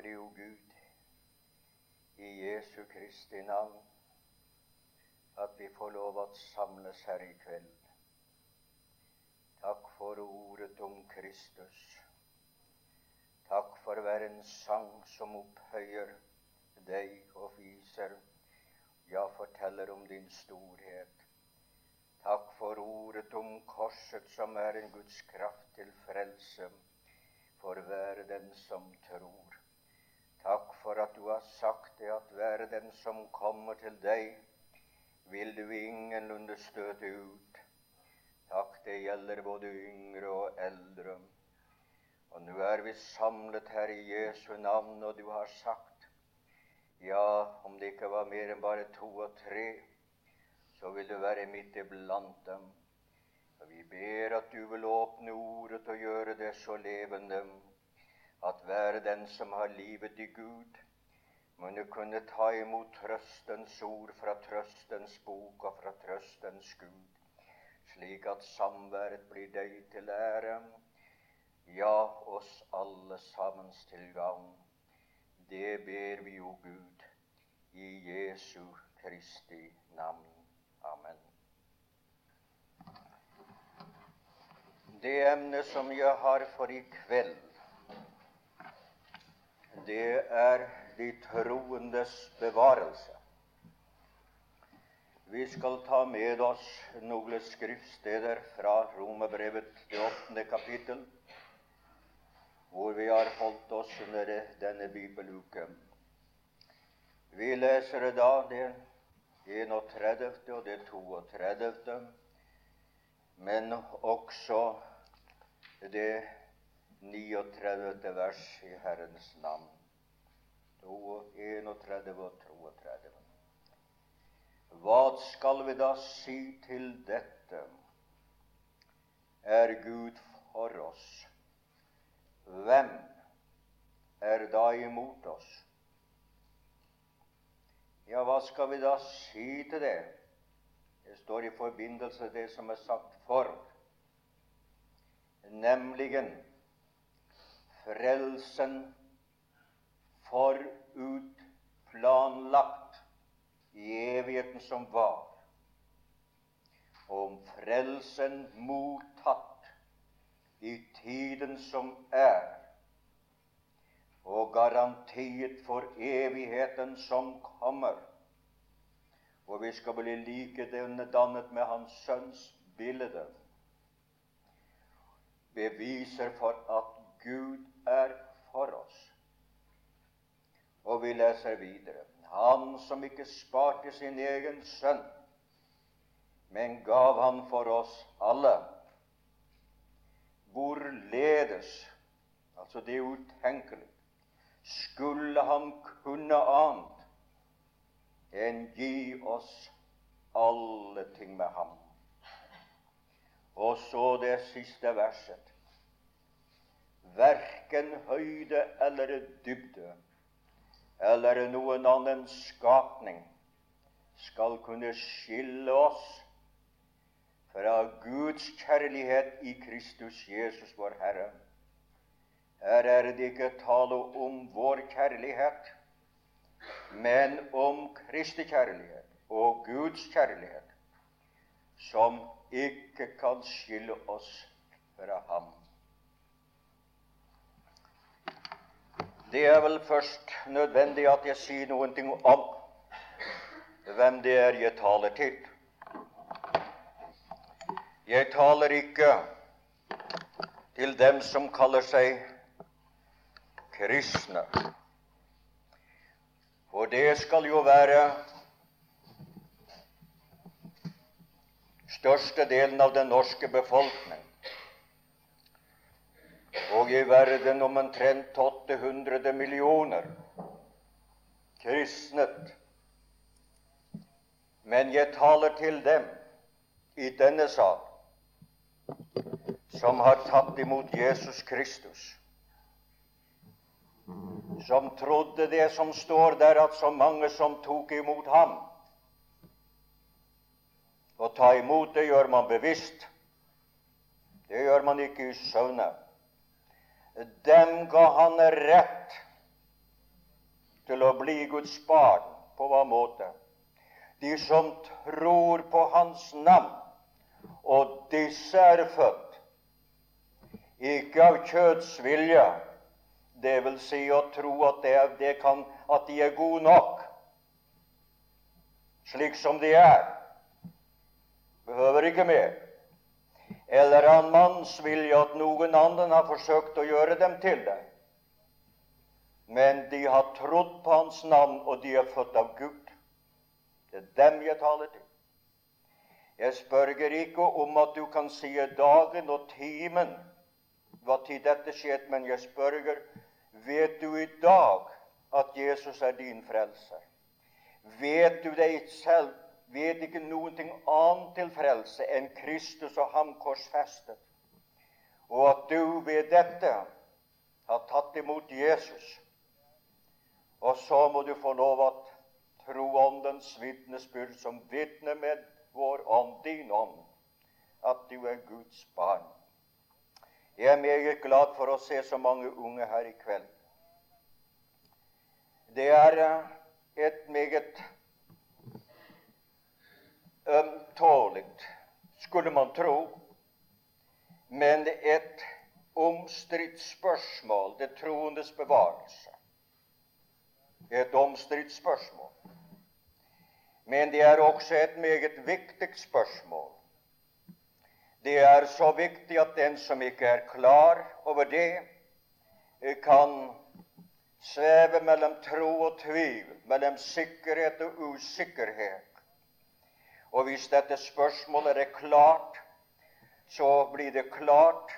takker deg, o Gud, i Jesu Kristi navn, at vi får lov å samles her i kveld. Takk for ordet om Kristus. Takk for hver en sang som opphøyer deg og viser, ja, forteller om din storhet. Takk for ordet om korset, som er en Guds kraft til frelse for hver den som tror. For at du har sagt det, at hver den som kommer til deg, vil du ingenlunde støte ut. Takk, det gjelder både yngre og eldre. Og nå er vi samlet her i Jesu navn, og du har sagt, ja, om det ikke var mer enn bare to og tre, så vil du være midt iblant dem. Og vi ber at du vil åpne ordet og gjøre det så levende at hver den som har livet i Gud, må kunne ta imot trøstens ord fra trøstens bok og fra trøstens Gud, slik at samværet blir deg til ære, ja, oss alle sammens til gagn. Det ber vi jo Gud i Jesu Kristi navn. Amen. Det emnet som jeg har for i kveld, det er de troendes bevarelse. Vi skal ta med oss noen skriftsteder fra Romerbrevet, det åttende kapittel, hvor vi har holdt oss under denne bibeluken. Vi leser da det 31. og det 32., men også det 39. vers i Herrens navn. 31 og 32. Hva skal vi da si til dette? Er Gud for oss? Hvem er da imot oss? Ja, hva skal vi da si til det? Det står i forbindelse med det som er sagt for nemlig frelsen forutplanlagt i evigheten som var, om frelsen mottatt i tiden som er, og garantiet for evigheten som kommer. Og vi skal bli likedannet med Hans Sønns bilde beviser for at Gud er for oss. Og vi leser videre. Han som ikke sparte sin egen sønn, men gav han for oss alle. Hvorledes, altså det utenkelige, skulle han kunne annet enn gi oss alle ting med ham? Og så det siste verset. Verken høyde eller dybde eller noen annen skapning skal kunne skille oss fra Guds kjærlighet i Kristus Jesus, vår Herre. Her er det ikke tale om vår kjærlighet, men om Kristi kjærlighet og Guds kjærlighet, som ikke kan skille oss fra ham. Det er vel først nødvendig at jeg sier noen ting om hvem det er jeg taler til. Jeg taler ikke til dem som kaller seg kristne. For det skal jo være størstedelen av den norske befolkning. Og i verden om omtrent 800 millioner kristnet. Men jeg taler til dem i denne sal som har tatt imot Jesus Kristus, som trodde det som står der, at så mange som tok imot ham, å ta imot det gjør man bevisst. Det gjør man ikke i søvne. Dem ga han rett til å bli Guds barn. På hva måte? De som tror på Hans navn. Og disse er født ikke av kjøds vilje, det vil si å tro at, det, det kan, at de er gode nok slik som de er. Behøver ikke mer. Eller av manns vilje at noen annen har forsøkt å gjøre dem til det. Men de har trodd på Hans navn, og de er født av Gud. Det er dem jeg taler til. Jeg spørger ikke om at du kan si dagen og timen hva tid dette skjedde, men jeg spørger vet du i dag at Jesus er din frelser? Vet du deg selv, vet ikke noen ting annet til frelse enn Kristus og ham korsfestet, og at du ved dette har tatt imot Jesus. Og så må du få lov at tro åndens vitnesbyrd som vitner med vår ånd, din ånd, at du er Guds barn. Jeg er meget glad for å se så mange unge her i kveld. Det er eh, et meget ømtålig, skulle man tro, men et omstridt spørsmål, det troendes bevarelse. Et omstridt spørsmål. Men det er også et meget viktig spørsmål. Det er så viktig at den som ikke er klar over det, kan sveve mellom tro og tvil, mellom sikkerhet og usikkerhet. Og hvis dette spørsmålet er klart, så blir det klart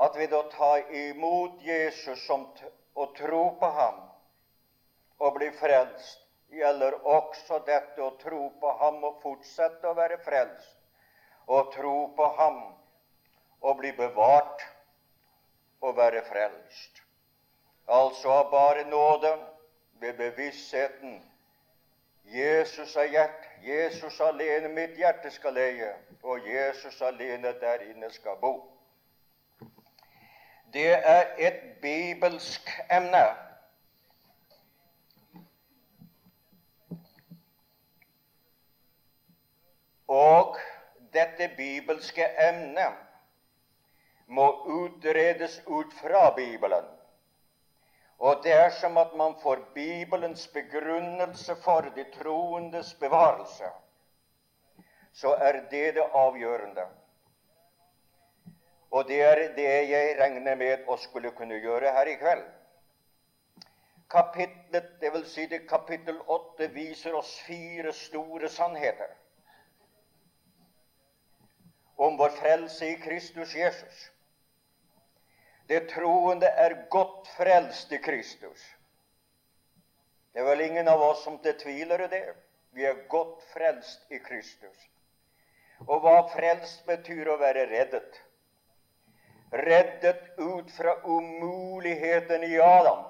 at ved å ta imot Jesus og tro på ham og bli frelst, gjelder også dette å tro på ham og fortsette å være frelst, og tro på ham og bli bevart og være frelst. Altså av bare nåde, ved bevisstheten Jesus er hjert, Jesus alene mitt hjerte skal leie, og Jesus alene der inne skal bo. Det er et bibelsk emne. Og dette bibelske emnet må utredes ut fra Bibelen. Og det er som at man får Bibelens begrunnelse for de troendes bevarelse. Så er det det avgjørende. Og det er det jeg regner med å skulle kunne gjøre her i kveld. Kapitlet, dvs. Si det kapittel 8, viser oss fire store sannheter om vår frelse i Kristus Jesus. Det troende er godt frelst i Kristus. Det er vel ingen av oss som betviler det. Vi er godt frelst i Kristus. Og hva frelst betyr å være reddet? Reddet ut fra umuligheten i Adam.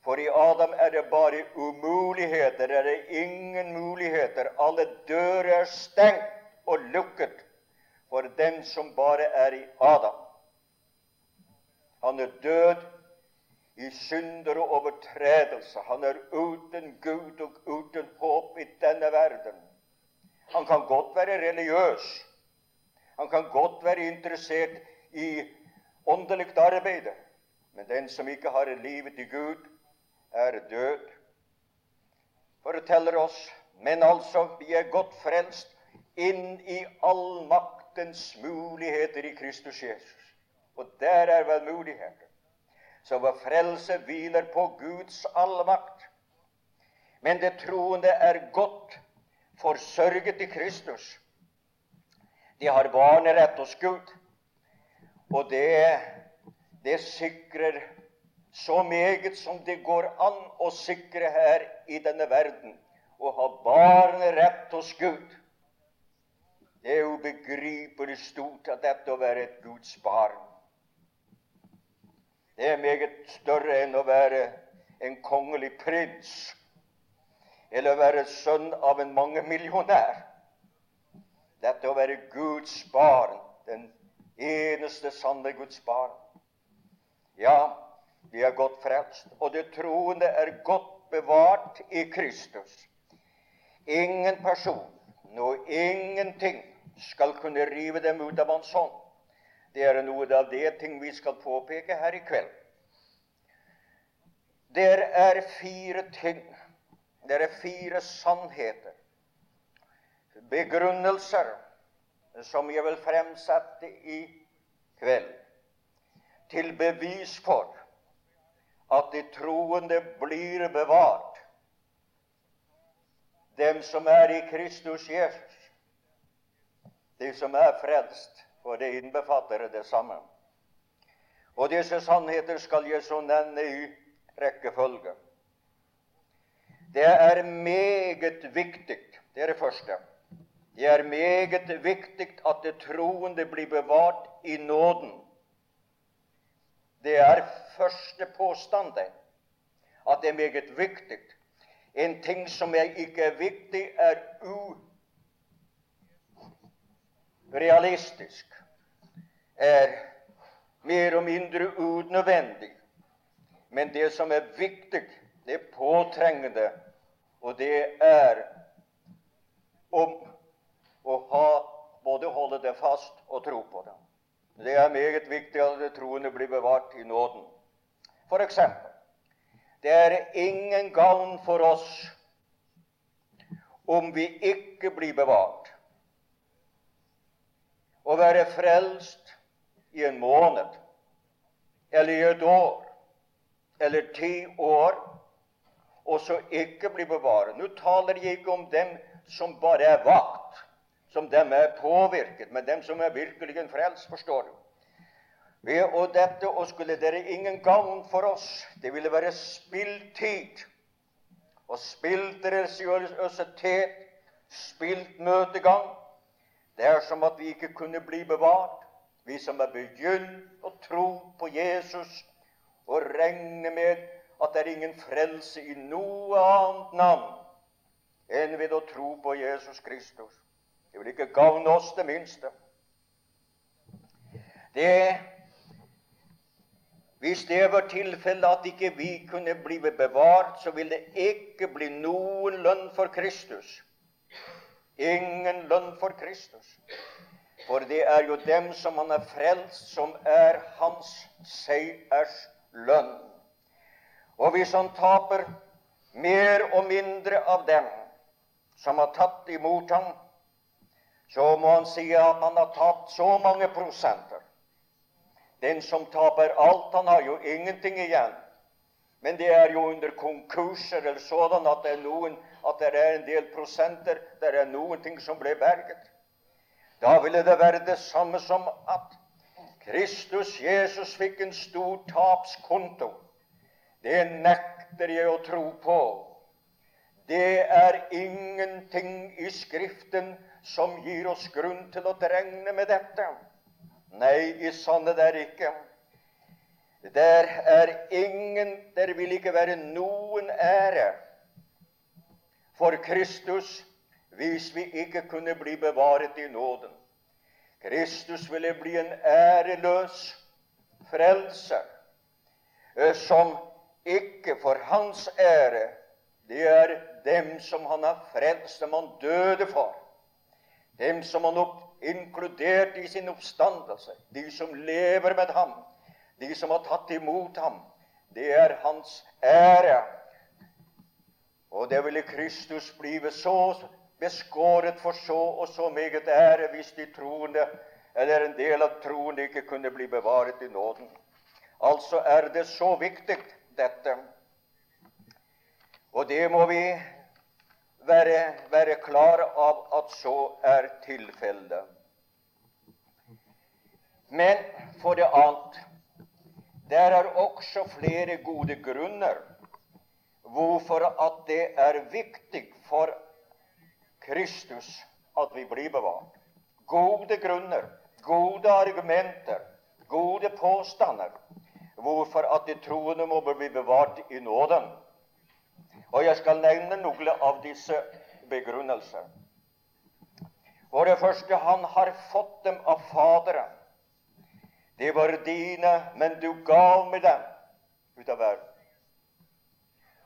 For i Adam er det bare umuligheter, er det ingen muligheter. Alle dører er stengt og lukket for den som bare er i Adam. Han er død i synder og overtredelse. Han er uten Gud og uten håp i denne verden. Han kan godt være religiøs. Han kan godt være interessert i åndelig arbeid. Men den som ikke har livet i Gud, er død. Forteller oss, men altså, vi er godt frelst inn i allmaktens muligheter i Kristus Jesus. Og der er vel muligheter. Så vår frelse hviler på Guds allmakt. Men det troende er godt forsørget i Kristus. De har barnerett hos Gud. Og det, det sikrer så meget som det går an å sikre her i denne verden. Å ha barnerett hos Gud. Det er ubegripelig stort at dette å være et Guds barn. Det er meget større enn å være en kongelig prins eller å være sønn av en mangemillionær. Dette å være Guds barn, den eneste sanne Guds barn. Ja, Vi er godt frelst, og det troende er godt bevart i Kristus. Ingen person, noe ingenting, skal kunne rive dem ut av hans hånd. Det er noe av det ting vi skal påpeke her i kveld. Det er fire ting, det er fire sannheter, begrunnelser, som jeg vil fremsette i kveld, til bevis for at de troende blir bevart. Dem som er i Kristus Jesus, de som er frelst, for det innbefatter det samme. Og disse sannheter skal jeg så nevne i rekkefølge. Det er meget viktig, det er det første. Det er meget viktig at det troende blir bevart i nåden. Det er første påstanden at det er meget viktig. En ting som er ikke er viktig, er urealistisk, er mer og mindre unødvendig. Men det som er viktig, det er påtrengende, og det er om å ha, både holde det fast og tro på det. Det er meget viktig at det troende blir bevart i nåden. For eksempel, det er ingen gavn for oss om vi ikke blir bevart. Å være frelst i en måned eller i et år eller ti år, og så ikke bli bevaret. Nå taler jeg ikke om dem som bare er vakt, som dem er påvirket, men dem som er virkelig en frelst, forstår du. Ved og dette og skulle dere ingen gavn for oss. Det ville være spilltid. Og spilt religiøsitet, spilt møtegang. Det er som at vi ikke kunne bli bevart. Vi som er begynt å tro på Jesus og regne med at det er ingen frelse i noe annet navn enn ved å tro på Jesus Kristus. Det vil ikke gagne oss det minste. Det hvis det var tilfellet at ikke vi kunne bli bevart, så ville det ikke bli noen lønn for Kristus. Ingen lønn for Kristus. For det er jo dem som han er frelst, som er hans seiers lønn. Og hvis han taper mer og mindre av dem som har tatt imot ham, så må han si at han har tapt så mange prosenter. Den som taper alt, han har jo ingenting igjen. Men det er jo under konkurser eller sådan at det er noen at det er en del prosenter, det er noen ting som ble berget. Da ville det være det samme som at Kristus Jesus fikk en stor tapskonto. Det nekter jeg å tro på. Det er ingenting i Skriften som gir oss grunn til å regne med dette. Nei, i sanne er ikke. Der er ingen Der vil ikke være noen ære for Kristus hvis vi ikke kunne bli bevaret i nåden. Kristus ville bli en æreløs frelser eh, som ikke for hans ære Det er dem som han har frelst, dem han døde for. Dem som han opp inkludert i sin oppstandelse. De som lever med ham, de som har tatt imot ham. Det er hans ære. Og det ville Kristus blive så beskåret for så og så meget ære hvis de troende, eller en del av troende, ikke kunne bli bevaret i nåden. Altså er det så viktig, dette. Og det må vi være, være klar av at så er tilfellet. Men for det annet der er også flere gode grunner hvorfor at det er viktig for Kristus at vi blir bevart. Gode grunner, gode argumenter, gode påstander hvorfor at de troende må bli bevart i nåden. Og jeg skal nevne noen av disse begrunnelser. For det første, han har fått dem av Faderen. De var dine, men du gav med dem. ut av verden.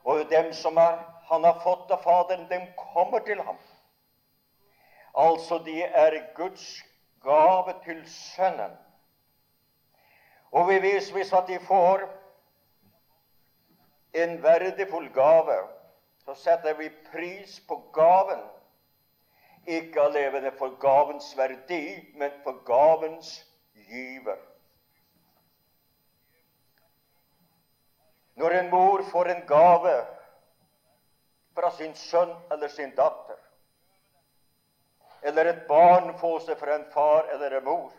Og dem som er, han har fått av Faderen, dem kommer til ham. Altså, de er Guds gave til Sønnen. Og vi viser hvis at de får en verdifull gave, så setter vi pris på gaven. Ikke alene for gavens verdi, men for gavens giver. Når en mor får en gave fra sin sønn eller sin datter, eller et barn få seg fra en far eller en mor,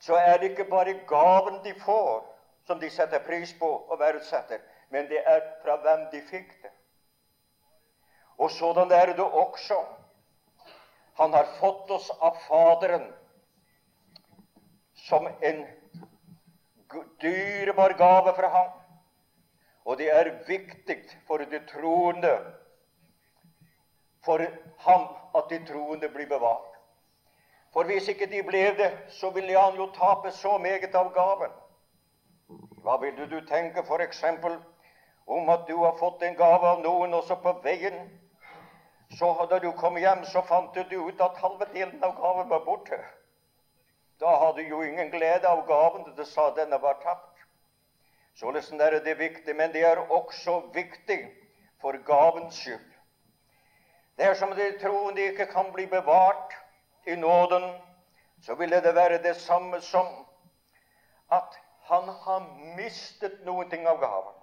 så er det ikke bare gaven de får, som de setter pris på og verdsetter, men det er fra hvem de fikk det. Og sådan er det også. Han har fått oss av Faderen som en dyrebar gave fra ham. Og det er viktig for de troende, for ham, at de troende blir bevart. For hvis ikke de ble det, så ville han jo tape så meget av gaven. Hva ville du tenke f.eks. om at du har fått en gave av noen, også på veien så Da du kom hjem, så fant du ut at halve delen av gaven var borte. Da hadde du jo ingen glede av gaven det sa denne var tapt. Således er det viktig, men det er også viktig for gavens skyld. Det er som de troende ikke kan bli bevart i nåden, så ville det være det samme som at han har mistet noen ting av gaven.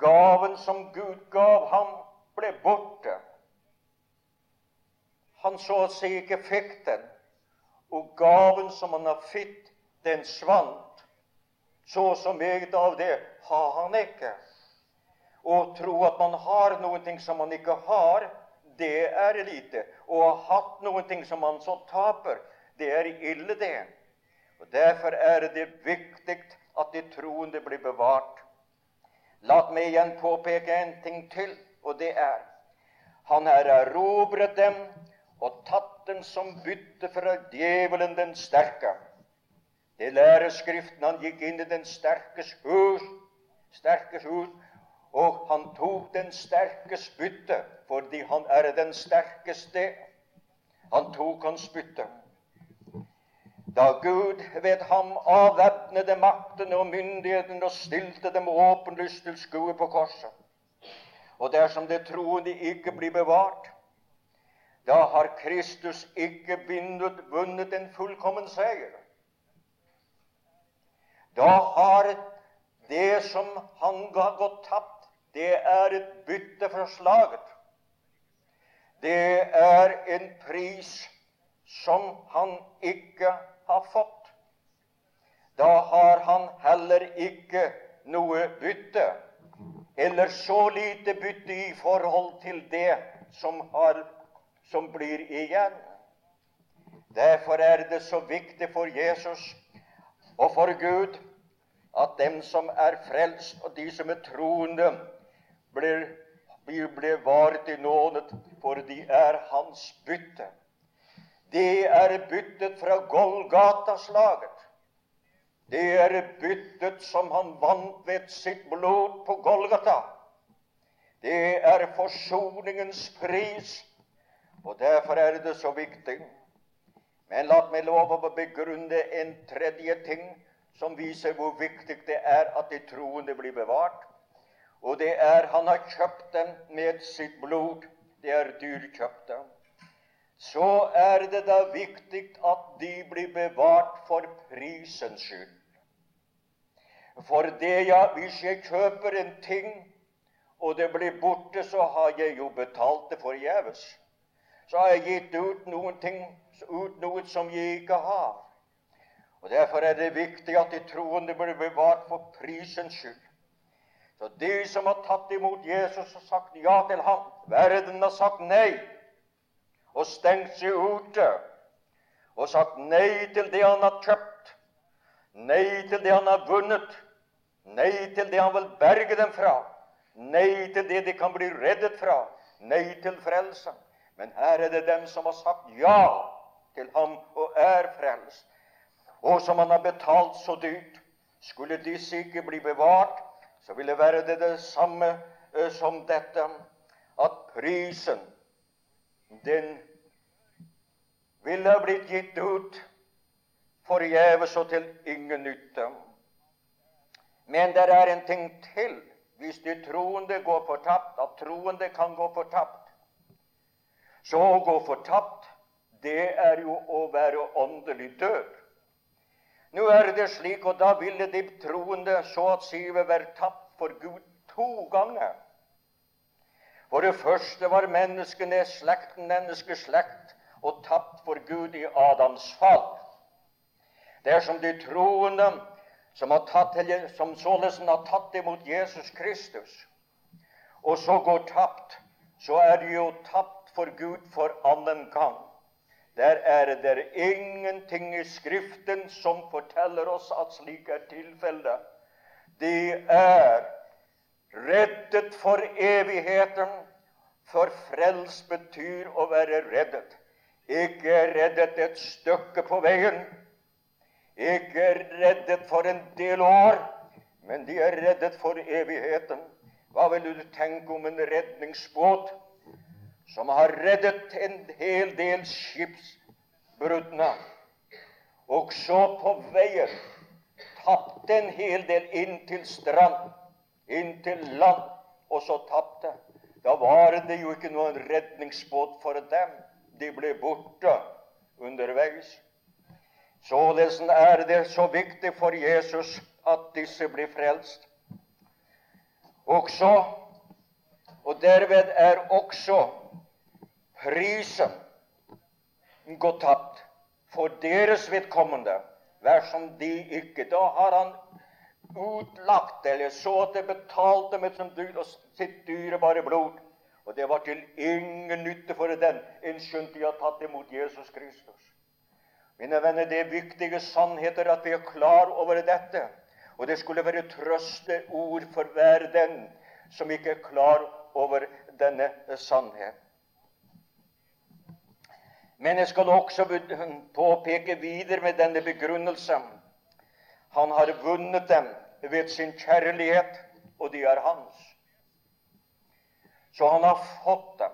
Gaven som Gud gav ham, ble borte. Han så å si ikke fikk den og gaven som han har fått, den svant. Så så meget av det har han ikke. Å tro at man har noe som man ikke har, det er lite. Å ha hatt noen ting som man så taper, det er ille, det. Og Derfor er det viktig at de troende blir bevart. La meg igjen påpeke en ting til, og det er han har erobret dem og tatt dem som bytte fra djevelen den sterke. Det lærer Skriften. Han gikk inn i den sterkes hus, sterkes hus, og han tok den sterkes bytte, fordi han er den sterkeste. Han tok hans bytte. Da Gud ved ham avvæpnede maktene og myndighetene og stilte dem åpenlyst til skue på korset, og dersom det troende ikke blir bevart, da har Kristus ikke vunnet, vunnet en fullkommen seier. Da har det som han ga gått tapt, det er et bytte for slaget. Det er en pris som han ikke har fått. Da har han heller ikke noe bytte, eller så lite bytte i forhold til det som har som blir igjen. Derfor er det så viktig for Jesus og for Gud at dem som er frelst, og de som er troende, blir, blir bevaret i nådet, for de er hans bytte. Det er byttet fra Golgata-slaget. Det er byttet som han vant ved sitt blod på Golgata. Det er forsoningens pris og Derfor er det så viktig. Men la meg love å begrunne en tredje ting som viser hvor viktig det er at de troende blir bevart. Og det er han har kjøpt dem med sitt blod. Det er dyrkjøpte. Så er det da viktig at de blir bevart for prisens skyld. For det, ja, hvis jeg kjøper en ting, og det blir borte, så har jeg jo betalt det forgjeves så har jeg gitt ut noen ting, ut noe som jeg ikke har. Og Derfor er det viktig at de troende blir bevart for prisens skyld. Så de som har tatt imot Jesus og sagt ja til ham Verden har sagt nei og stengt seg ute og sagt nei til det han har kjøpt, nei til det han har vunnet, nei til det han vil berge dem fra, nei til det de kan bli reddet fra, nei til frelsen. Men her er det dem som har sagt ja til ham og er frelst, og som han har betalt så dyrt, Skulle disse ikke bli bevart, så vil det være det det samme som dette at prisen, den ville blitt gitt ut forgjeves og til ingen nytte. Men det er en ting til hvis de troende går fortapt, at troende kan gå fortapt. Så å gå fortapt, det er jo å være åndelig død. Nå er det slik, og da ville de troende så at sive være tapt for Gud to ganger. For det første var menneskene slekten, menneskeslekt, og tapt for Gud i Adams fall. Det er som de troende som, har tatt, som således har tatt imot Jesus Kristus, og så går tapt, så er de jo tapt for Gud for annen gang. Der er det ingenting i Skriften som forteller oss at slik er tilfellet. De er reddet for evigheten, for frels betyr å være reddet. Ikke reddet et stykke på veien, ikke reddet for en del år, men de er reddet for evigheten. Hva vil du tenke om en redningsbåt som har reddet en hel del skipsbruddene, og så på veien tapte en hel del inn til strand, inn til land, og så tapte. Da var det jo ikke noen redningsbåt for dem. De ble borte underveis. Således er det så viktig for Jesus at disse blir frelst. Også, og derved er også prisen gå tapt for deres vedkommende, dersom de ikke Da har han utlagt, eller så at det betalte med sitt dyrebare blod. Og det var til ingen nytte for den, enn de har tatt imot Jesus Kristus. Mine venner, det er viktige sannheter at vi er klar over dette. Og det skulle være trøsteord for hver den som ikke er klar over denne sannhet. Men jeg skal også påpeke videre med denne begrunnelsen. Han har vunnet dem ved sin kjærlighet, og de er hans. Så han har fått dem,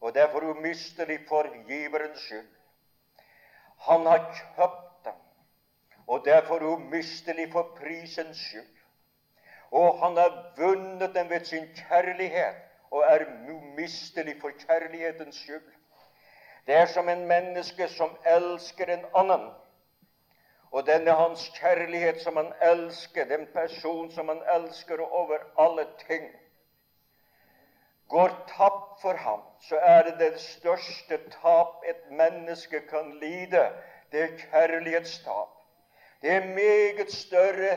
og det er for umistelig for giverens skyld. Han har kjøpt dem, og det er for umistelig for prisens skyld. Og han har vunnet dem ved sin kjærlighet, og er umistelig for kjærlighetens skyld. Det er som en menneske som elsker en annen. Og denne hans kjærlighet som han elsker, den person som han elsker over alle ting, går tapt for ham, så er det det største tap et menneske kan lide. Det er kjærlighetstap. Det er meget større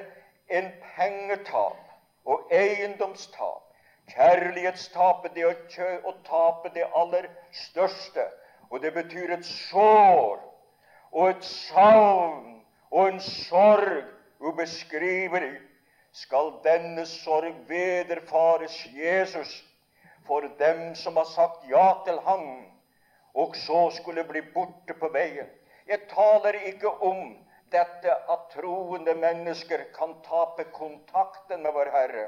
enn pengetap og eiendomstap. Kjærlighetstapet, det er å tape det aller største. Og det betyr et sår og et savn og en sorg ubeskrivelig. Skal denne sorg vederfares Jesus for dem som har sagt ja til ham, og så skulle bli borte på veien? Jeg taler ikke om dette at troende mennesker kan tape kontakten med vår Herre.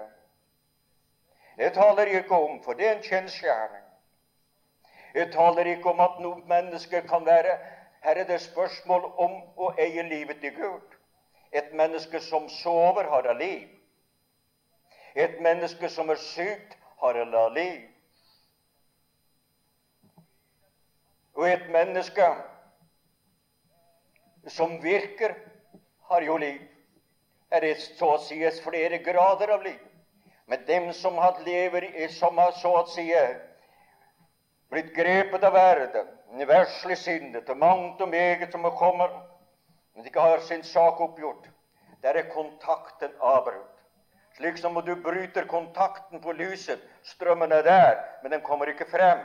Jeg taler ikke om, for det er en kjensgjerning. Jeg taler ikke om at noen mennesker kan være Her er det spørsmål om å eie livet til Gud. Et menneske som sover, har av liv. Et menneske som er sykt, har av liv. Og et menneske som virker, har jo liv. Er det så å si flere grader av liv. Men dem som lever, som har så å si blitt grepet av verden, versligsinnet og mangt og meget som kommer, men ikke har sin sak oppgjort. Der er kontakten avbrutt. Slik som du bryter kontakten på lyset. Strømmen er der, men den kommer ikke frem.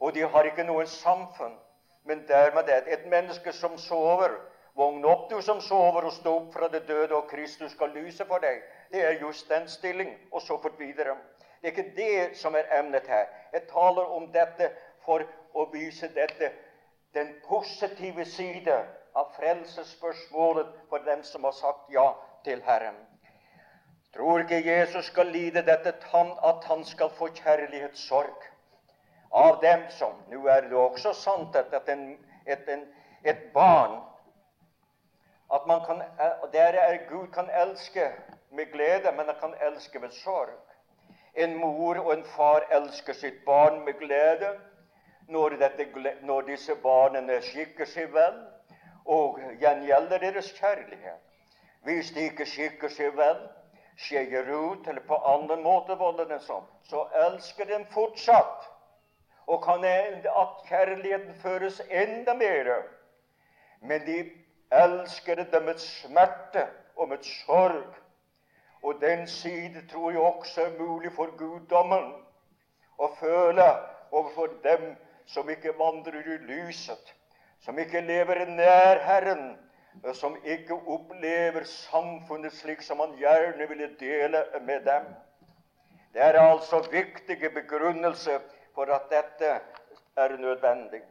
Og de har ikke noe samfunn. Men dermed er det et menneske som sover Våkn opp, du som sover, og stå opp fra det døde, og Kristus skal lyse for deg. Det er just den stilling, og så fort videre. Det er ikke det som er emnet her. Jeg taler om dette for å vise dette, den positive side av frelsesspørsmålet for dem som har sagt ja til Herren. Tror ikke Jesus skal lide dette at han skal få kjærlighetssorg av dem som Nå er det også sant at et, et, et barn at kan, Der er Gud kan elske med glede, men han kan elske med sorg. En mor og en far elsker sitt barn med glede når, dette, når disse barna skikker seg vel og gjengjelder deres kjærlighet. Hvis de ikke skikker seg vel, skeier ut eller på annen måte volder den sånn, så elsker den fortsatt. Og kan at kjærligheten føres enda mer. Men de elsker det med smerte og med sorg og den side tror jeg også er mulig for guddommen å føle overfor dem som ikke vandrer i lyset, som ikke lever nær Herren, som ikke opplever samfunnet slik som han gjerne ville dele med dem. Det er altså viktige begrunnelse for at dette er nødvendig.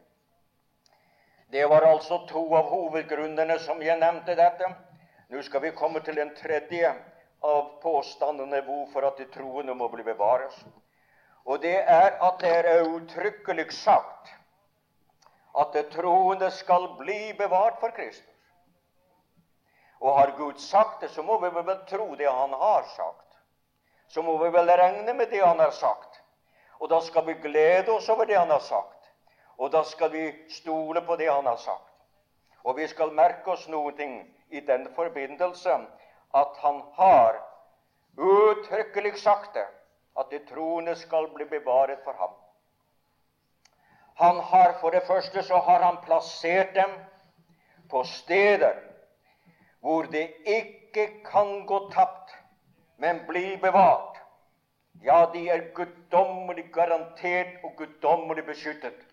Det var altså to av hovedgrunnene som jeg nevnte dette. Nå skal vi komme til en tredje av påstandene hvorfor at de troende må bli bevares. Og det er at det er uttrykkelig sagt at det troende skal bli bevart for Kristus. Og har Gud sagt det, så må vi vel tro det han har sagt. Så må vi vel regne med det han har sagt. Og da skal vi glede oss over det han har sagt. Og da skal vi stole på det han har sagt. Og vi skal merke oss noe i den forbindelse at han har uttrykkelig sagt det, at de troende skal bli bevaret for ham. Han har For det første så har han plassert dem på steder hvor det ikke kan gå tapt, men bli bevart. Ja, de er guddommelig garantert og guddommelig beskyttet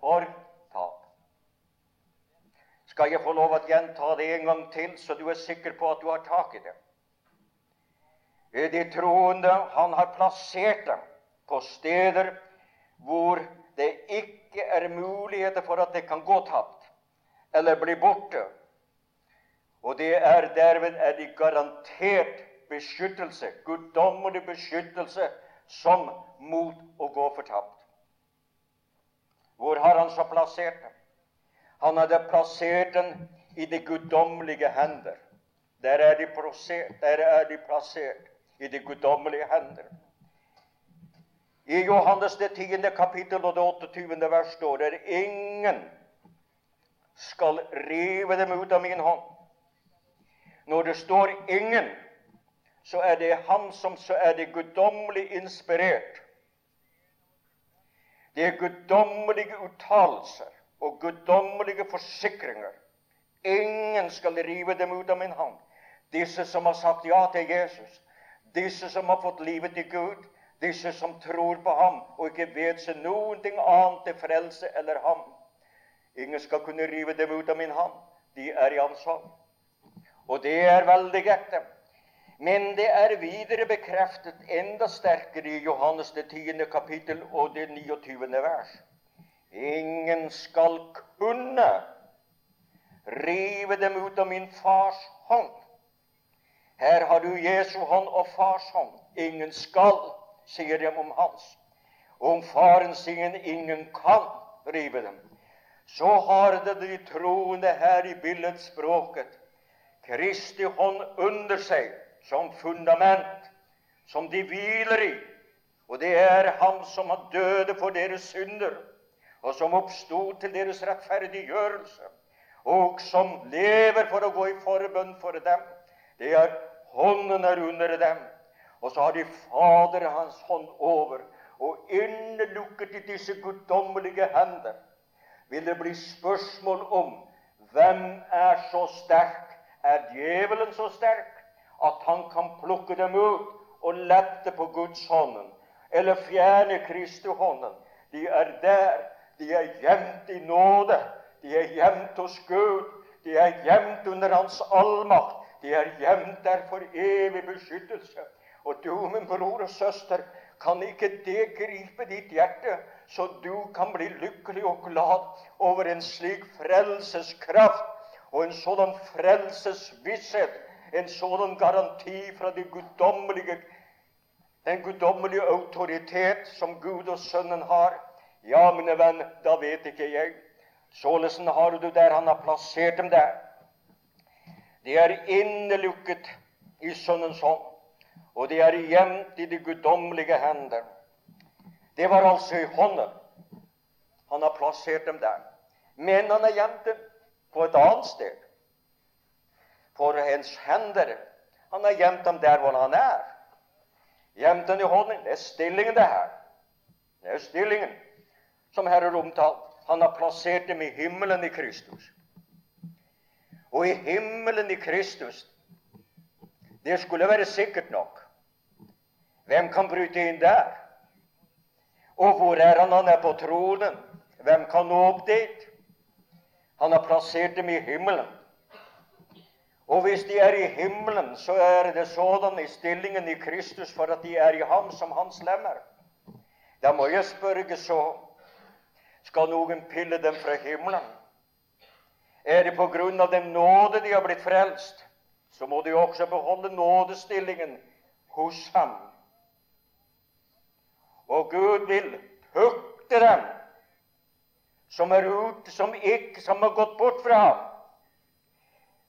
for skal jeg få lov å gjenta det en gang til, så du er sikker på at du har tak i det? De troende han har plassert dem på steder hvor det ikke er muligheter for at det kan gå tapt eller bli borte. Og det er derved er de garantert beskyttelse, guddommelig beskyttelse, som mot å gå fortapt. Hvor har han så plassert dem? Han hadde plassert den i de guddommelige hender. Der er de, plassert, der er de plassert i de guddommelige hender. I Johannes det 10. kapittel og det 28. vers står det ingen skal rive dem ut av min hånd. Når det står 'ingen', så er det han som så er det guddommelig inspirert. Det er guddommelige uttalelser og guddommelige forsikringer. Ingen skal rive dem ut av min hånd. Disse som har sagt ja til Jesus, disse som har fått livet til Gud, disse som tror på ham og ikke vet seg noen ting annet til frelse eller ham. Ingen skal kunne rive dem ut av min hånd. De er i hans hånd. Og det er veldig ekte. Men det er videre bekreftet enda sterkere i Johannes det 10. kapittel og det 29. vers. Ingen skal kunne rive dem ut av min fars hånd. Her har du Jesu hånd og fars hånd. Ingen skal, sier de om hans. Om faren sier ingen kan rive dem, så har det de troende her i billedspråket Kristi hånd under seg som fundament, som de hviler i. Og det er Han som har døde for deres synder og som oppsto til deres rettferdiggjørelse, og som lever for å gå i forbønn for dem. Det er hånden er under dem. Og så har de Fader hans hånd over, og innelukket i disse guddommelige hender vil det bli spørsmål om hvem er så sterk. Er djevelen så sterk at han kan plukke dem ut og lette på Guds hånden, eller fjerne Kristi hånden? De er der de er gjemt i nåde. De er gjemt hos Gud. De er gjemt under Hans allmakt. De er gjemt der for evig beskyttelse. Og du, min bror og søster, kan ikke det gripe ditt hjerte, så du kan bli lykkelig og glad over en slik frelseskraft Og en sådan frelsesvisshet, en sådan garanti fra det guddommelige, den guddommelige autoritet som Gud og Sønnen har. Ja, mine venn, da vet ikke jeg. Sålesen har du der han har plassert dem der. De er innelukket i Sønnens hånd, og de er gjemt i de guddommelige hender. Det var altså i hånden. Han har plassert dem der. Men han har gjemt dem på et annet sted. For hans hender. Han har gjemt dem der hvor han er. Gjemt dem i hånden. Det er stillingen, det her. Det er stillingen som her er omtalt. Han har plassert dem i himmelen i Kristus. Og i himmelen i Kristus, det skulle være sikkert nok. Hvem kan bryte inn der? Og hvor er han? Han er på tronen. Hvem kan nå opp dit? Han har plassert dem i himmelen. Og hvis de er i himmelen, så er det sådan i stillingen i Kristus for at de er i ham som hans lemmer. Da må jeg spørre så skal noen pille dem fra himmelen? Er det på grunn av den nåde de har blitt frelst, så må de også beholde nådestillingen hos ham. Og Gud vil pukte dem som er ute, som ikke som har gått bort fra ham,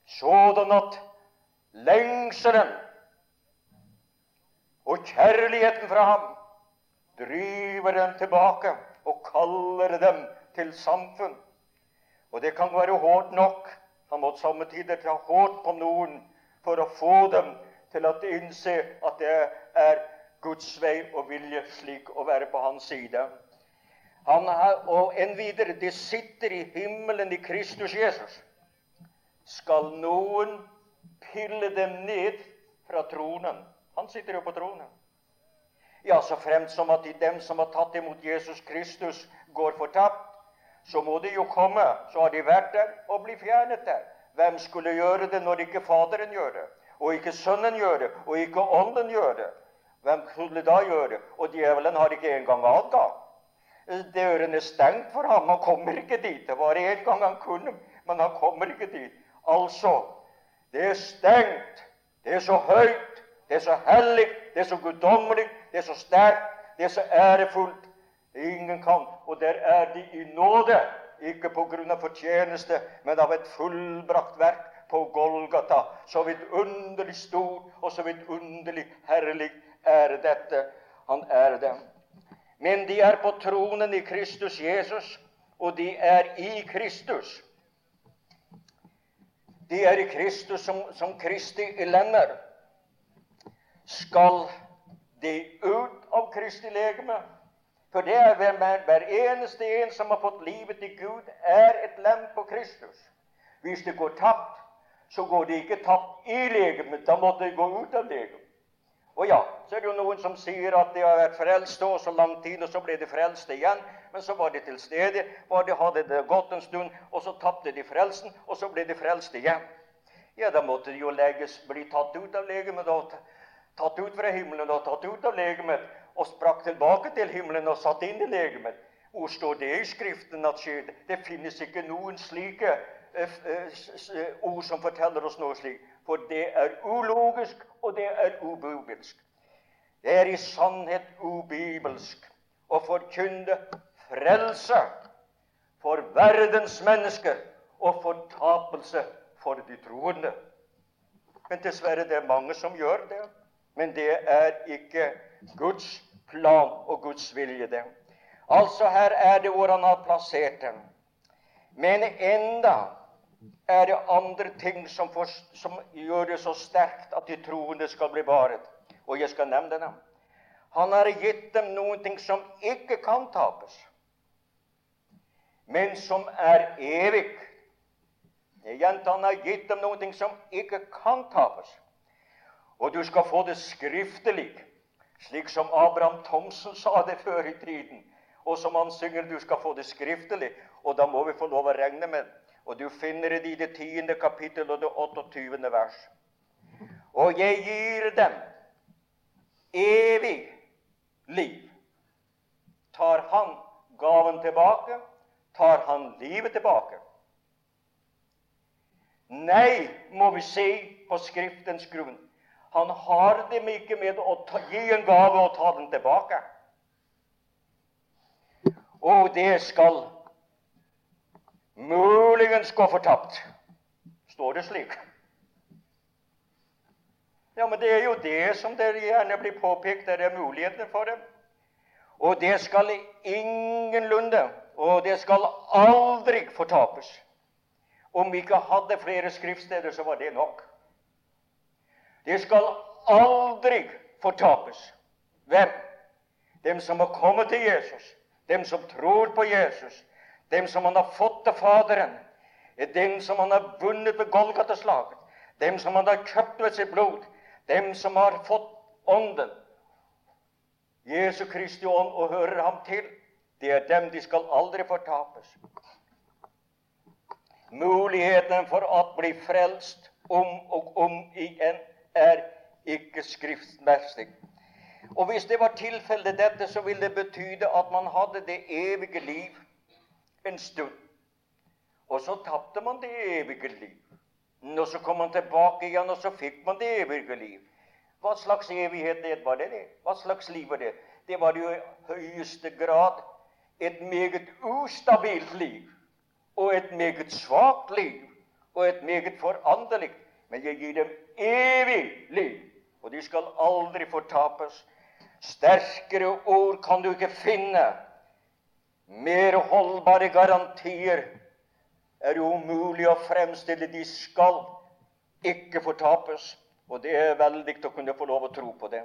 sådan at lengselen og kjærligheten fra ham driver dem tilbake og kaller dem til samfunn. Og det kan være hårdt nok. Han måtte samme tider ta hårdt på noen for å få dem til å innse at det er Guds vei og vilje slik å være på hans side. Han har, og en videre de sitter i himmelen i Kristus Jesus. Skal noen pille dem ned fra tronen? Han sitter jo på tronen. Ja, så fremt som at de dem som har tatt imot Jesus Kristus, går fortapt, så må de jo komme. Så har de vært der og bli fjernet der. Hvem skulle gjøre det når ikke Faderen gjør det, og ikke Sønnen gjør det, og ikke Ånden gjør det? Hvem skulle da gjøre det? Og djevelen har ikke engang adgang. Døren er stengt for ham. Han kommer ikke dit. Det var en gang han kunne, men han kommer ikke dit. Altså, det er stengt. Det er så høyt. Det er så hellig. Det er så guddommelig. Det er så sterkt. Det er så ærefullt. Ingen kan. Og der er de i nåde. Ikke på grunn av fortjeneste, men av et fullbrakt verk på Golgata. Så vidt underlig stor og så vidt underlig herlig er dette. Han er det. Men de er på tronen i Kristus Jesus, og de er i Kristus. De er i Kristus som, som Kristi lemmer. Skal de ut av Kristi legeme? For det er hver, hver eneste en som har fått livet til Gud, er et lem på Kristus. Hvis det går tapt, så går det ikke tapt i legemet. Da måtte det gå ut av legemet. Og ja, så er det jo noen som sier at de har vært frelst og så lang tid, og så ble de frelst igjen. Men så var de til stede, var de hadde det godt en stund, og så tapte de frelsen, og så ble de frelst igjen. Ja, da måtte de jo legges, bli tatt ut av legemet, og tatt ut fra himmelen og tatt ut av legemet og sprakk tilbake til himmelen og satt inn i legemet. Hvor står det i Skriften at skjer? Det finnes ikke noen slike eh, eh, ord som forteller oss noe slikt. For det er ulogisk, og det er ubibelsk. Det er i sannhet ubibelsk å forkynne frelse for verdens mennesker og fortapelse for de troende. Men dessverre, det er mange som gjør det. Men det er ikke Guds plan og Guds vilje, det. Altså, her er det hvor han har plassert dem. Men enda er det andre ting som, for, som gjør det så sterkt at de troende skal bli baret. Og jeg skal nevne dem. Han har gitt dem noen ting som ikke kan tapes, men som er evig. Jeg han har gitt dem noen ting som ikke kan tapes. Og du skal få det skriftelig. Slik som Abraham Thomsen sa det før i tiden, og som han synger du skal få det skriftelig. Og da må vi få lov å regne med Og du finner det i det tiende kapittel og det 28. vers. Og jeg gir dem evig liv. Tar han gaven tilbake, tar han livet tilbake. Nei, må vi si på Skriftens grunn. Han har dem ikke med å ta, gi en gave og ta den tilbake. Og det skal muligens gå fortapt. Står det slik? Ja, men det er jo det som det gjerne blir påpekt, det er muligheter for det. Og det skal ingenlunde, og det skal aldri fortapes. Om vi ikke hadde flere skriftsteder, så var det nok. Det skal aldri fortapes. Hvem? Dem som har kommet til Jesus, dem som tror på Jesus, dem som han har fått til Faderen, dem som han har vunnet ved Golgata-slaget, dem som han har kjøpt ved sitt blod, dem som har fått Ånden, Jesu Kristi ånd, og hører ham til. Det er dem de skal aldri fortapes. Muligheten for å bli frelst om og om igjen er ikke skriftmessig. Og Hvis det var tilfellet dette, så ville det betyde at man hadde det evige liv en stund. Og så tapte man det evige liv. Og så kom man tilbake igjen, og så fikk man det evige liv. Hva slags evighet det var det? Hva slags liv var det? Det var jo i høyeste grad et meget ustabilt liv. Og et meget svakt liv. Og et meget foranderlig. Men jeg gir dem evig liv. Og de skal aldri fortapes. Sterkere ord kan du ikke finne. Mer holdbare garantier er jo umulig å fremstille. De skal ikke fortapes. Og det er veldig å kunne få lov å tro på det.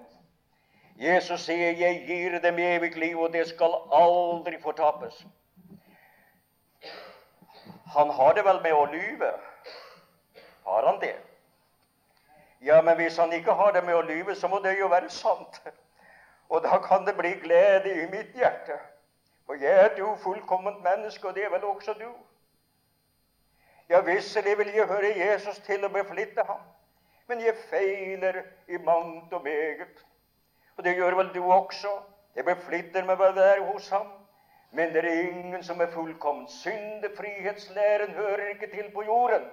Jesus sier, 'Jeg gir dem evig liv, og det skal aldri fortapes'. Han har det vel med å lyve? Har han det? Ja, men hvis han ikke har det med å lyve, så må det jo være sant. Og da kan det bli glede i mitt hjerte. For jeg er et ufullkomment menneske, og det er vel også du. Ja, visselig vil jeg høre Jesus til å beflitte ham, men jeg feiler i mangt og meget. Og det gjør vel du også. Det beflitter meg å være hos ham. Men det er ingen som er fullkommen. Syndefrihetslæren hører ikke til på jorden.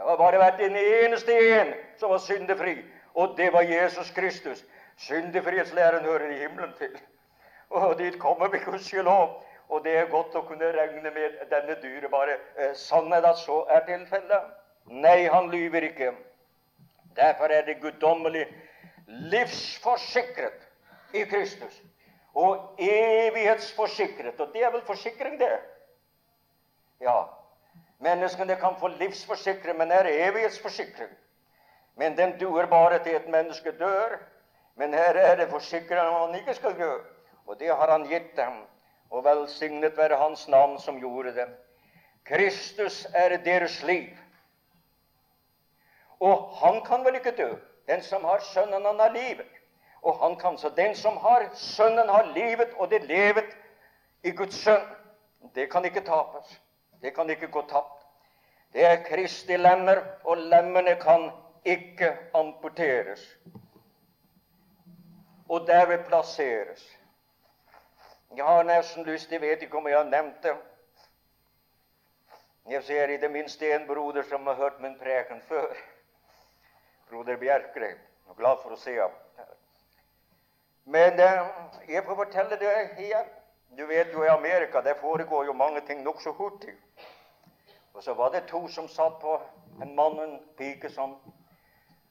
Det har bare vært en eneste en som var syndefri, og det var Jesus Kristus. Syndefrihetslæren hører i himmelen til. Og dit kommer vi gudskjelov. Og det er godt å kunne regne med denne dyrebare eh, sannhet at så er tilfellet. Nei, han lyver ikke. Derfor er det guddommelig livsforsikret i Kristus. Og evighetsforsikret. Og det er vel forsikring, det? Ja. Menneskene kan få livsforsikring, men er evighetsforsikring. Men den duer bare til et menneske dør. Men her er det forsikring han ikke skal dø. Og det har han gitt dem og velsignet være Hans navn som gjorde det. Kristus er deres liv. Og han kan vel ikke dø? Den som har Sønnen, han har livet. Og han kan så Den som har Sønnen, har livet, og det levet i Guds Sønn. Det kan ikke tapes. Det kan ikke gå tapt. Det er Kristi lemmer, og lemmene kan ikke amputeres. Og derved plasseres. Jeg har nesten lyst Jeg vet ikke om jeg har nevnt det. Jeg ser i det minste en broder som har hørt min preken før. Broder Bjerkreim. Jeg er glad for å se ham. Men eh, jeg får fortelle det igjen. Du vet jo i Amerika det foregår jo mange ting nokså hurtig. Og så var det to som satt på en mann og en pike som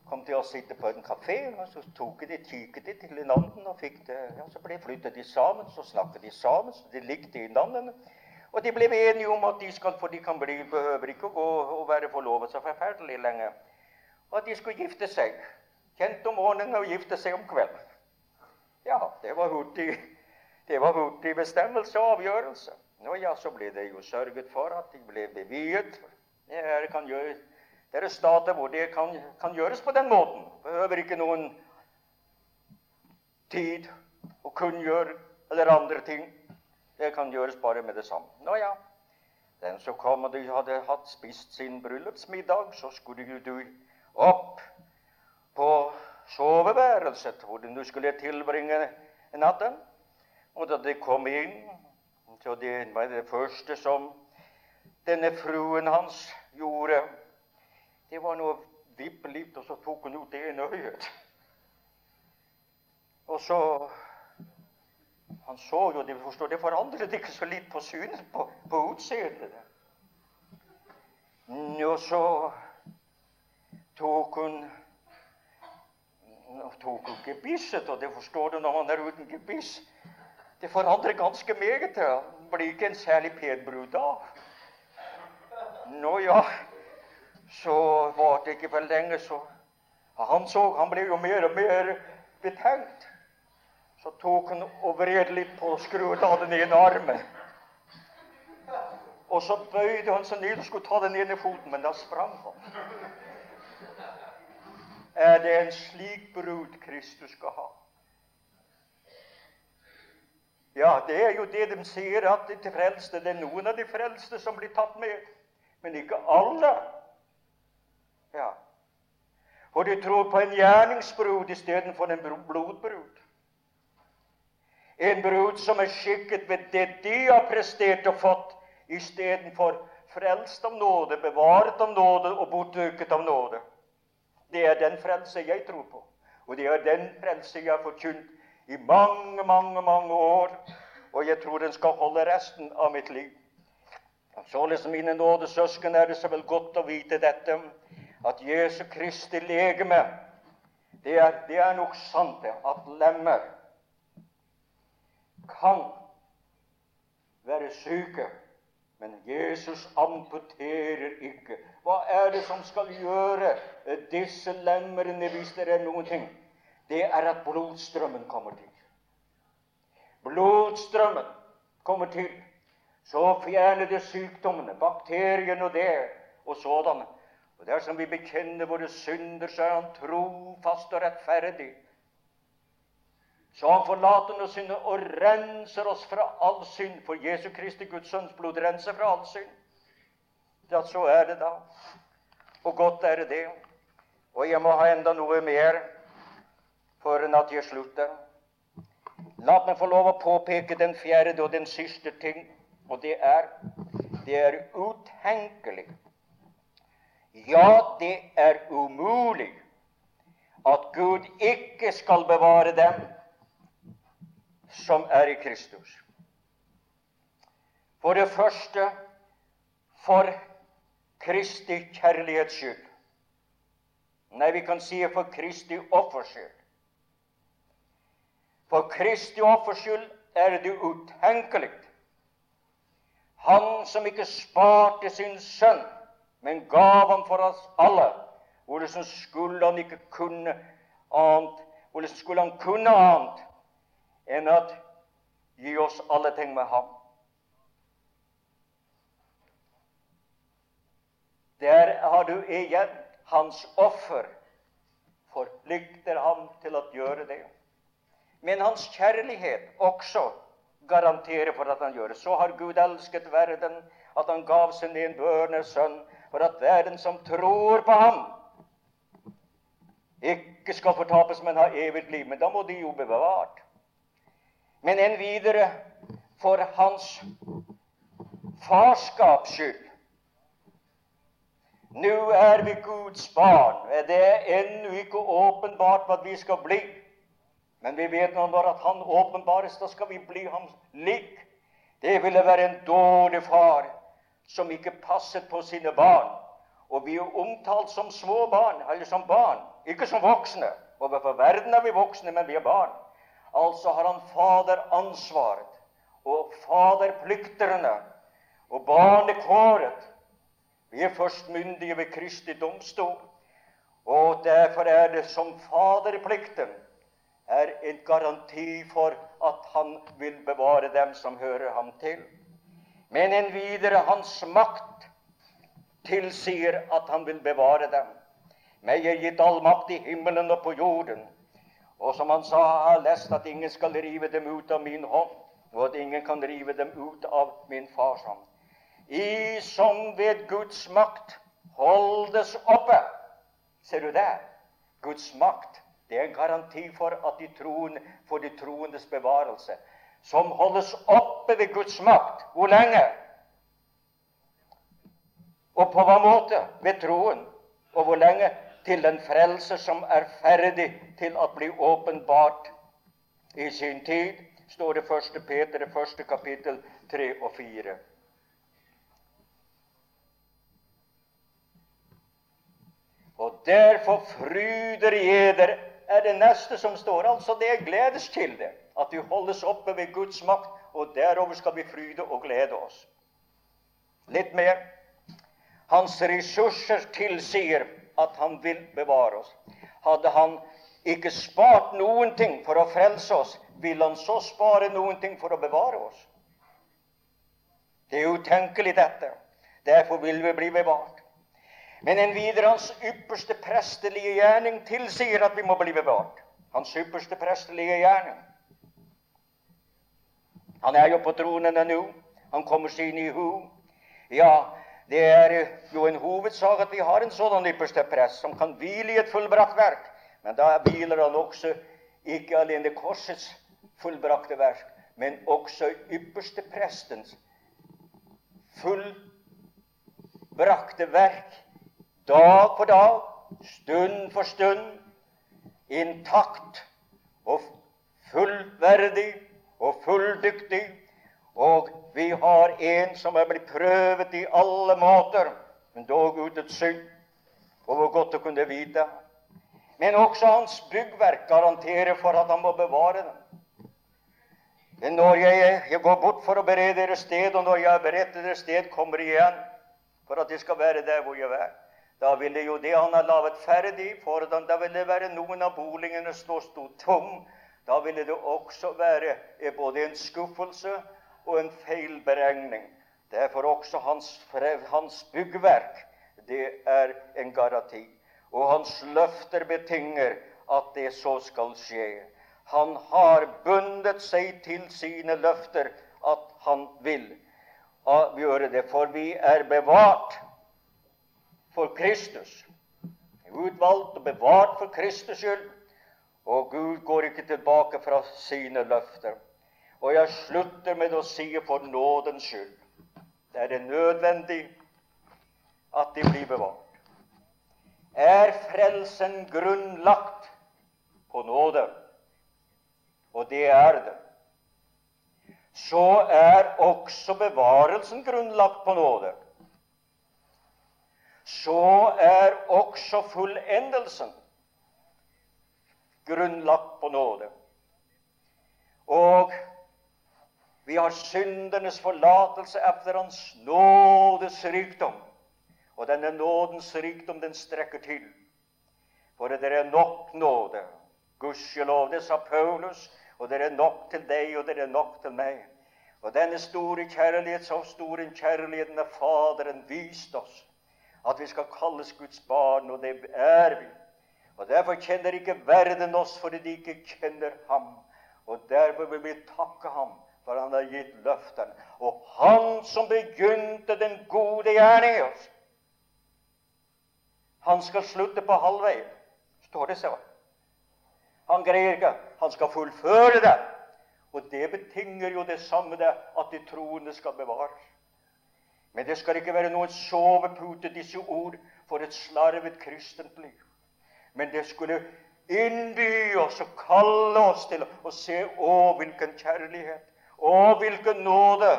kom til å sitte på en kafé, og så tok de, tyket de til hverandre og fikk det, ja, så ble flyttet de sammen, så snakket de sammen, så de likte hverandre. Og de ble enige om at de skal, for de kan bli, behøver ikke å gå og være forlovet så forferdelig lenge, og at de skulle gifte seg. Kjent om morgenen og gifte seg om kvelden. Ja, det var hurtig, det var hurtig bestemmelse og avgjørelse. Nå ja, så ble det jo sørget for at de ble beviet. Jeg kan gjøre det er stater hvor det kan, kan, gjøres på den måten. Behøver ikke noen tid å kunngjøre eller andre ting. Det kan gjøres bare med det samme. Nå ja, den som kom og de hadde hatt spist sin bryllupsmiddag, så skulle du opp på soveværelset hvor du skulle tilbringe natten. Og da de kom inn, så det var det første som denne fruen hans gjorde Det var noe vippe litt, og så tok hun ut det ene øyet. Og så Han så jo det, forstår, det forandret ikke så litt på synet, på, på utseendet. Og så tok hun tok hun gebisset, og det forstår du når man er uten gebiss. Det forandrer ganske meget. Det blir ikke en særlig pen brud da. Nå ja, så var det ikke for lenge, så Han så, han ble jo mer og mer betenkt. Så tok han og vred litt på skrudde av den ene armen. Og så bøyde han seg ned og skulle ta den ene foten, men da sprang han. Er det en slik brud Kristus skal ha? Ja, det er jo det de sier, at de frelste, det er noen av de frelste som blir tatt med, men ikke alle. Ja. For de tror på en gjerningsbrud istedenfor en blodbrud. En brud som er skikket ved det de har prestert og fått, istedenfor frelst av nåde, bevaret av nåde og bortøket av nåde. Det er den frelse jeg tror på, og det er den frelse jeg har forkynt i mange, mange, mange år. Og jeg tror den skal holde resten av mitt liv. Således, mine nådesøsken, er det så vel godt å vite dette, at Jesu Kristi legeme, det er, det er nok sant, det, at lemmer kan være syke, men Jesus amputerer ikke. Hva er det som skal gjøre disse lemmerne, hvis det er noen ting? Det er at blodstrømmen kommer til. Blodstrømmen kommer til. Så fjerner det sykdommene, bakteriene og det og sådanne. Og dersom vi bekjenner våre synder, så er Han trofast og rettferdig så han forlater oss synder og renser oss fra all synd. For Jesu Kristi Guds sønns blod renser fra all synd. Ja, så er det da. Og godt er det det. Og jeg må ha enda noe mer jeg slutter. La meg få lov å påpeke den fjerde og den siste ting, og det er det er utenkelig. Ja, det er umulig at Gud ikke skal bevare dem som er i Kristus. For det første for Kristi kjærlighets skyld. Nei, vi kan si for Kristi offers skyld. For Kristi offers skyld er det utenkelig. Han som ikke sparte sin sønn, men gav ham for oss alle. Hvordan skulle han ikke kunne annet? Hvordan skulle han kunne annet enn at gi oss alle ting med ham. Der har du igjen hans offer forplikter ham til å gjøre det. Men hans kjærlighet også garanterer for at han gjør det. Så har Gud elsket verden at han gav sin enbørne sønn, for at verden som tror på ham, ikke skal fortapes, men ha evig liv. Men da må de jo bli bevart men enn videre for hans farskaps skyld. Nå er vi Guds barn. Det er ennå ikke åpenbart hva vi skal bli. Men vi vet nå når at Han åpenbares, da skal vi bli ham lik. Det ville være en dårlig far som ikke passet på sine barn. Og vi er omtalt som små barn, eller som barn, ikke som voksne. Overfor verden er vi voksne, men vi er barn. Altså har han faderansvaret og faderplikterne og barnekåret. Vi er først myndige ved Kristi domstol, og derfor er det som faderplikten er en garanti for at han vil bevare dem som hører ham til. Men en videre hans makt tilsier at han vil bevare dem. Meg er gitt all makt i himmelen og på jorden. Og som han sa, jeg har lest at ingen skal rive dem ut av min hånd, og at ingen kan rive dem ut av min fars hånd. I som ved Guds makt holdes oppe. Ser du det? Guds makt. Det er en garanti for at de troende får de troendes bevarelse. Som holdes oppe ved Guds makt. Hvor lenge? Og på hva måte? Ved troen. Og hvor lenge? Til den frelse som er ferdig til å bli åpenbart i sin tid, står det 1. Peter, det første kapittel 3 og 4. Og derfor fryder jeder er det neste som står. Altså det er gledeskilde. At vi holdes oppe ved Guds makt, og derover skal vi fryde og glede oss. Litt mer. Hans ressurser tilsier at han vil bevare oss. Hadde han ikke spart noen ting for å frelse oss, vil han så spare noen ting for å bevare oss? Det er utenkelig, dette. Derfor vil vi bli bevart. Men en videre hans ypperste prestelige gjerning tilsier at vi må bli bevart. Hans ypperste prestelige gjerning. Han er jo på tronen nå. Han kommer seg inn i hu. Ja, det er jo en hovedsak at vi har en sånn ypperste prest som kan hvile i et fullbrakt verk. Men da hviler han også ikke alene korsets fullbrakte verk, men også ypperste prestens fullbrakte verk dag for dag, stund for stund, intakt og fullverdig og fulldyktig og vi har en som er blitt prøvet i alle måter, men dog uten synd. Og hvor godt å kunne vite. Men også hans byggverk garanterer for at han må bevare dem. Men når jeg, jeg går bort for å berede dere sted, og når jeg har beredt dere sted, kommer jeg igjen for at de skal være der hvor jeg er, da ville jo det han har laget ferdig, for da ville det være noen av boligene som sto tom. Da ville det også være både en skuffelse og en feilberegning. Derfor også hans, hans byggverk. Det er en garanti. Og hans løfter betinger at det så skal skje. Han har bundet seg til sine løfter at han vil gjøre det. For vi er bevart for Kristus. Utvalgt og bevart for Kristus skyld. Og Gud går ikke tilbake fra sine løfter. Og jeg slutter med å si for nådens skyld det er det nødvendig at de blir bevart. Er frelsen grunnlagt på nåde, og det er det, så er også bevarelsen grunnlagt på nåde. Så er også fullendelsen grunnlagt på nåde. Og vi har syndenes forlatelse etter Hans nådes rikdom. Og denne nådens rikdom, den strekker til. For det er nok nåde. Gudskjelov, det sa Paulus. Og det er nok til deg, og det er nok til meg. Og denne store kjærlighet, så stor en kjærlighet har Faderen vist oss. At vi skal kalles Guds barn, og det er vi. Og Derfor kjenner ikke verden oss fordi de ikke kjenner Ham. Og derfor vil vi takke Ham for han har gitt løftene. Og han som begynte den gode gjerning i oss, han skal slutte på halvveien. Står det så? Han greier ikke. Han skal fullføre det. Og det betinger jo det samme det at de troende skal bevares. Men det skal ikke være noen sovepute, disse ord, for et slarvet kristent liv. Men det skulle innby oss og kalle oss til å se å, hvilken kjærlighet, å, hvilken nåde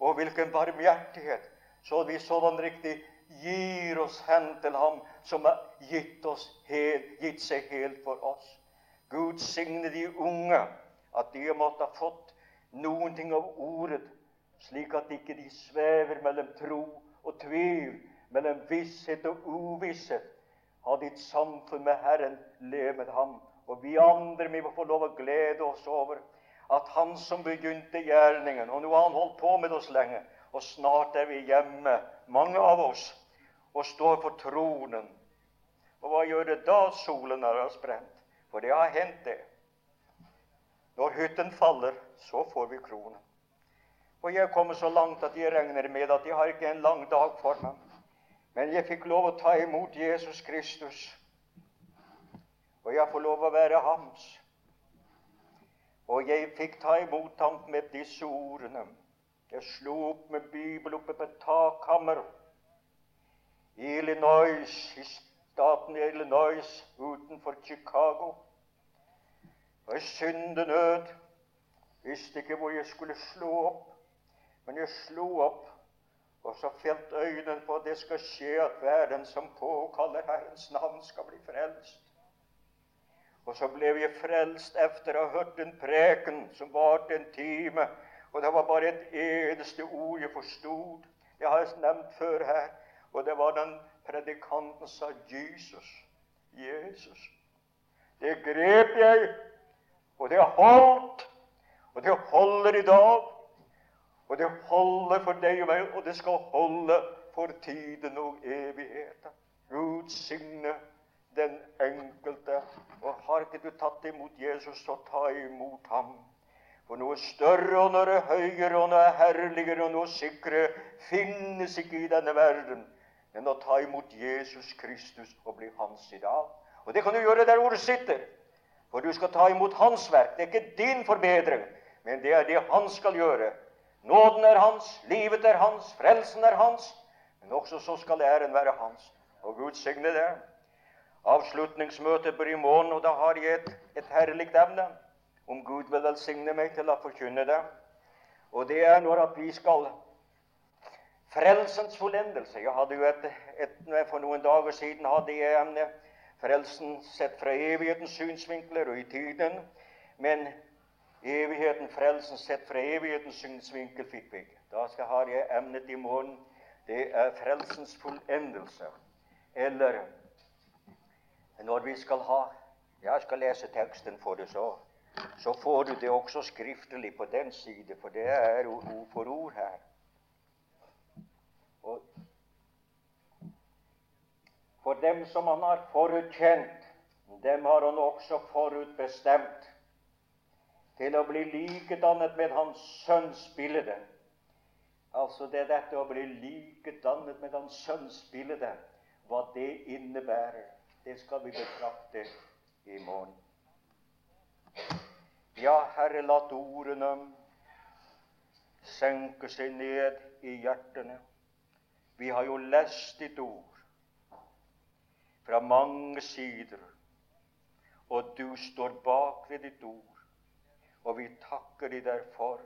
og hvilken barmhjertighet, så vi sådan riktig gir oss hen til Ham som har gitt, helt, gitt seg helt for oss. Gud signe de unge, at de måtte ha fått noen ting av ordet, slik at ikke de svever mellom tro og tvil, mellom visshet og uvisshet. Ha ditt samfunn med Herren, lev med Ham. Og vi andre vi må få lov å glede oss over at han som begynte gjerningen Og nå har han holdt på med oss lenge, og snart er vi hjemme, mange av oss, og står på tronen. Og hva gjør det da solen er sprent? For det har hendt, det. Når hytten faller, så får vi kronen. Og jeg kommer så langt at jeg regner med at jeg har ikke en lang dag for meg. Men jeg fikk lov å ta imot Jesus Kristus, og jeg får lov å være hans. Og jeg fikk ta imot ham med disse ordene. Jeg slo opp med Bibel oppe på et takhammer i Illinois, i staten Illinois utenfor Chicago. Og i syndenød visste ikke hvor jeg skulle slå opp. Men jeg slo opp, og så felt øynene på at det skal skje at hver den som påkaller Herrens navn, skal bli frelst. Og så ble jeg frelst etter å ha hørt en preken som varte en time. Og det var bare et eneste ord jeg forstod. Det har jeg nevnt før her. Og det var den predikanten sa 'Jesus'. Jesus. Det grep jeg, og det holdt. Og det holder i dag. Og det holder for deg og meg, og det skal holde for tiden og evigheten. Gud signe den enkelte. Og har ikke du tatt imot Jesus, så ta imot ham. For noe større og noe høyere og noe herligere og noe sikre finnes ikke i denne verden enn å ta imot Jesus Kristus og bli hans i dag. Og det kan du gjøre der hvor du sitter, for du skal ta imot hans verk. Det er ikke din forbedring, men det er det han skal gjøre. Nåden er hans, livet er hans, frelsen er hans, men også så skal æren være hans. Og Gud signe det. Avslutningsmøtet blir i morgen, og da har jeg et, et herlig emne. Om Gud vil velsigne meg til å forkynne det. Og det er når at vi skal Frelsens fullendelse. Jeg hadde jo et, et, For noen dager siden hadde jeg emnet frelsen sett fra evighetens synsvinkler og i tiden. Men evigheten, frelsen sett fra evighetens synsvinkel fikk vi. Da skal har jeg emnet i morgen. Det er frelsens fullendelse. Eller når vi skal ha Jeg skal lese teksten for det, så, så får du det også skriftlig på den side, for det er ord for ord her. Og for dem som han har forutkjent, dem har han også forutbestemt til å bli likedannet med hans sønns bilde. Altså det dette å bli likedannet med hans sønns bilde, hva det innebærer. Det skal vi betrakte i morgen. Ja, Herre, la ordene senke seg ned i hjertene. Vi har jo lest ditt ord fra mange sider, og du står bak ved ditt ord, og vi takker deg derfor.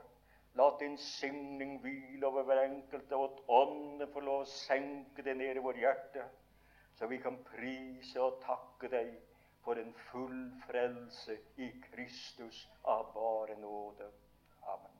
La din signing hvile over hver enkelte, og at Ånden får lov å senke det ned i vårt hjerte så vi kan prise og takke deg for en full frelse i Kristus av bare nåde. Amen.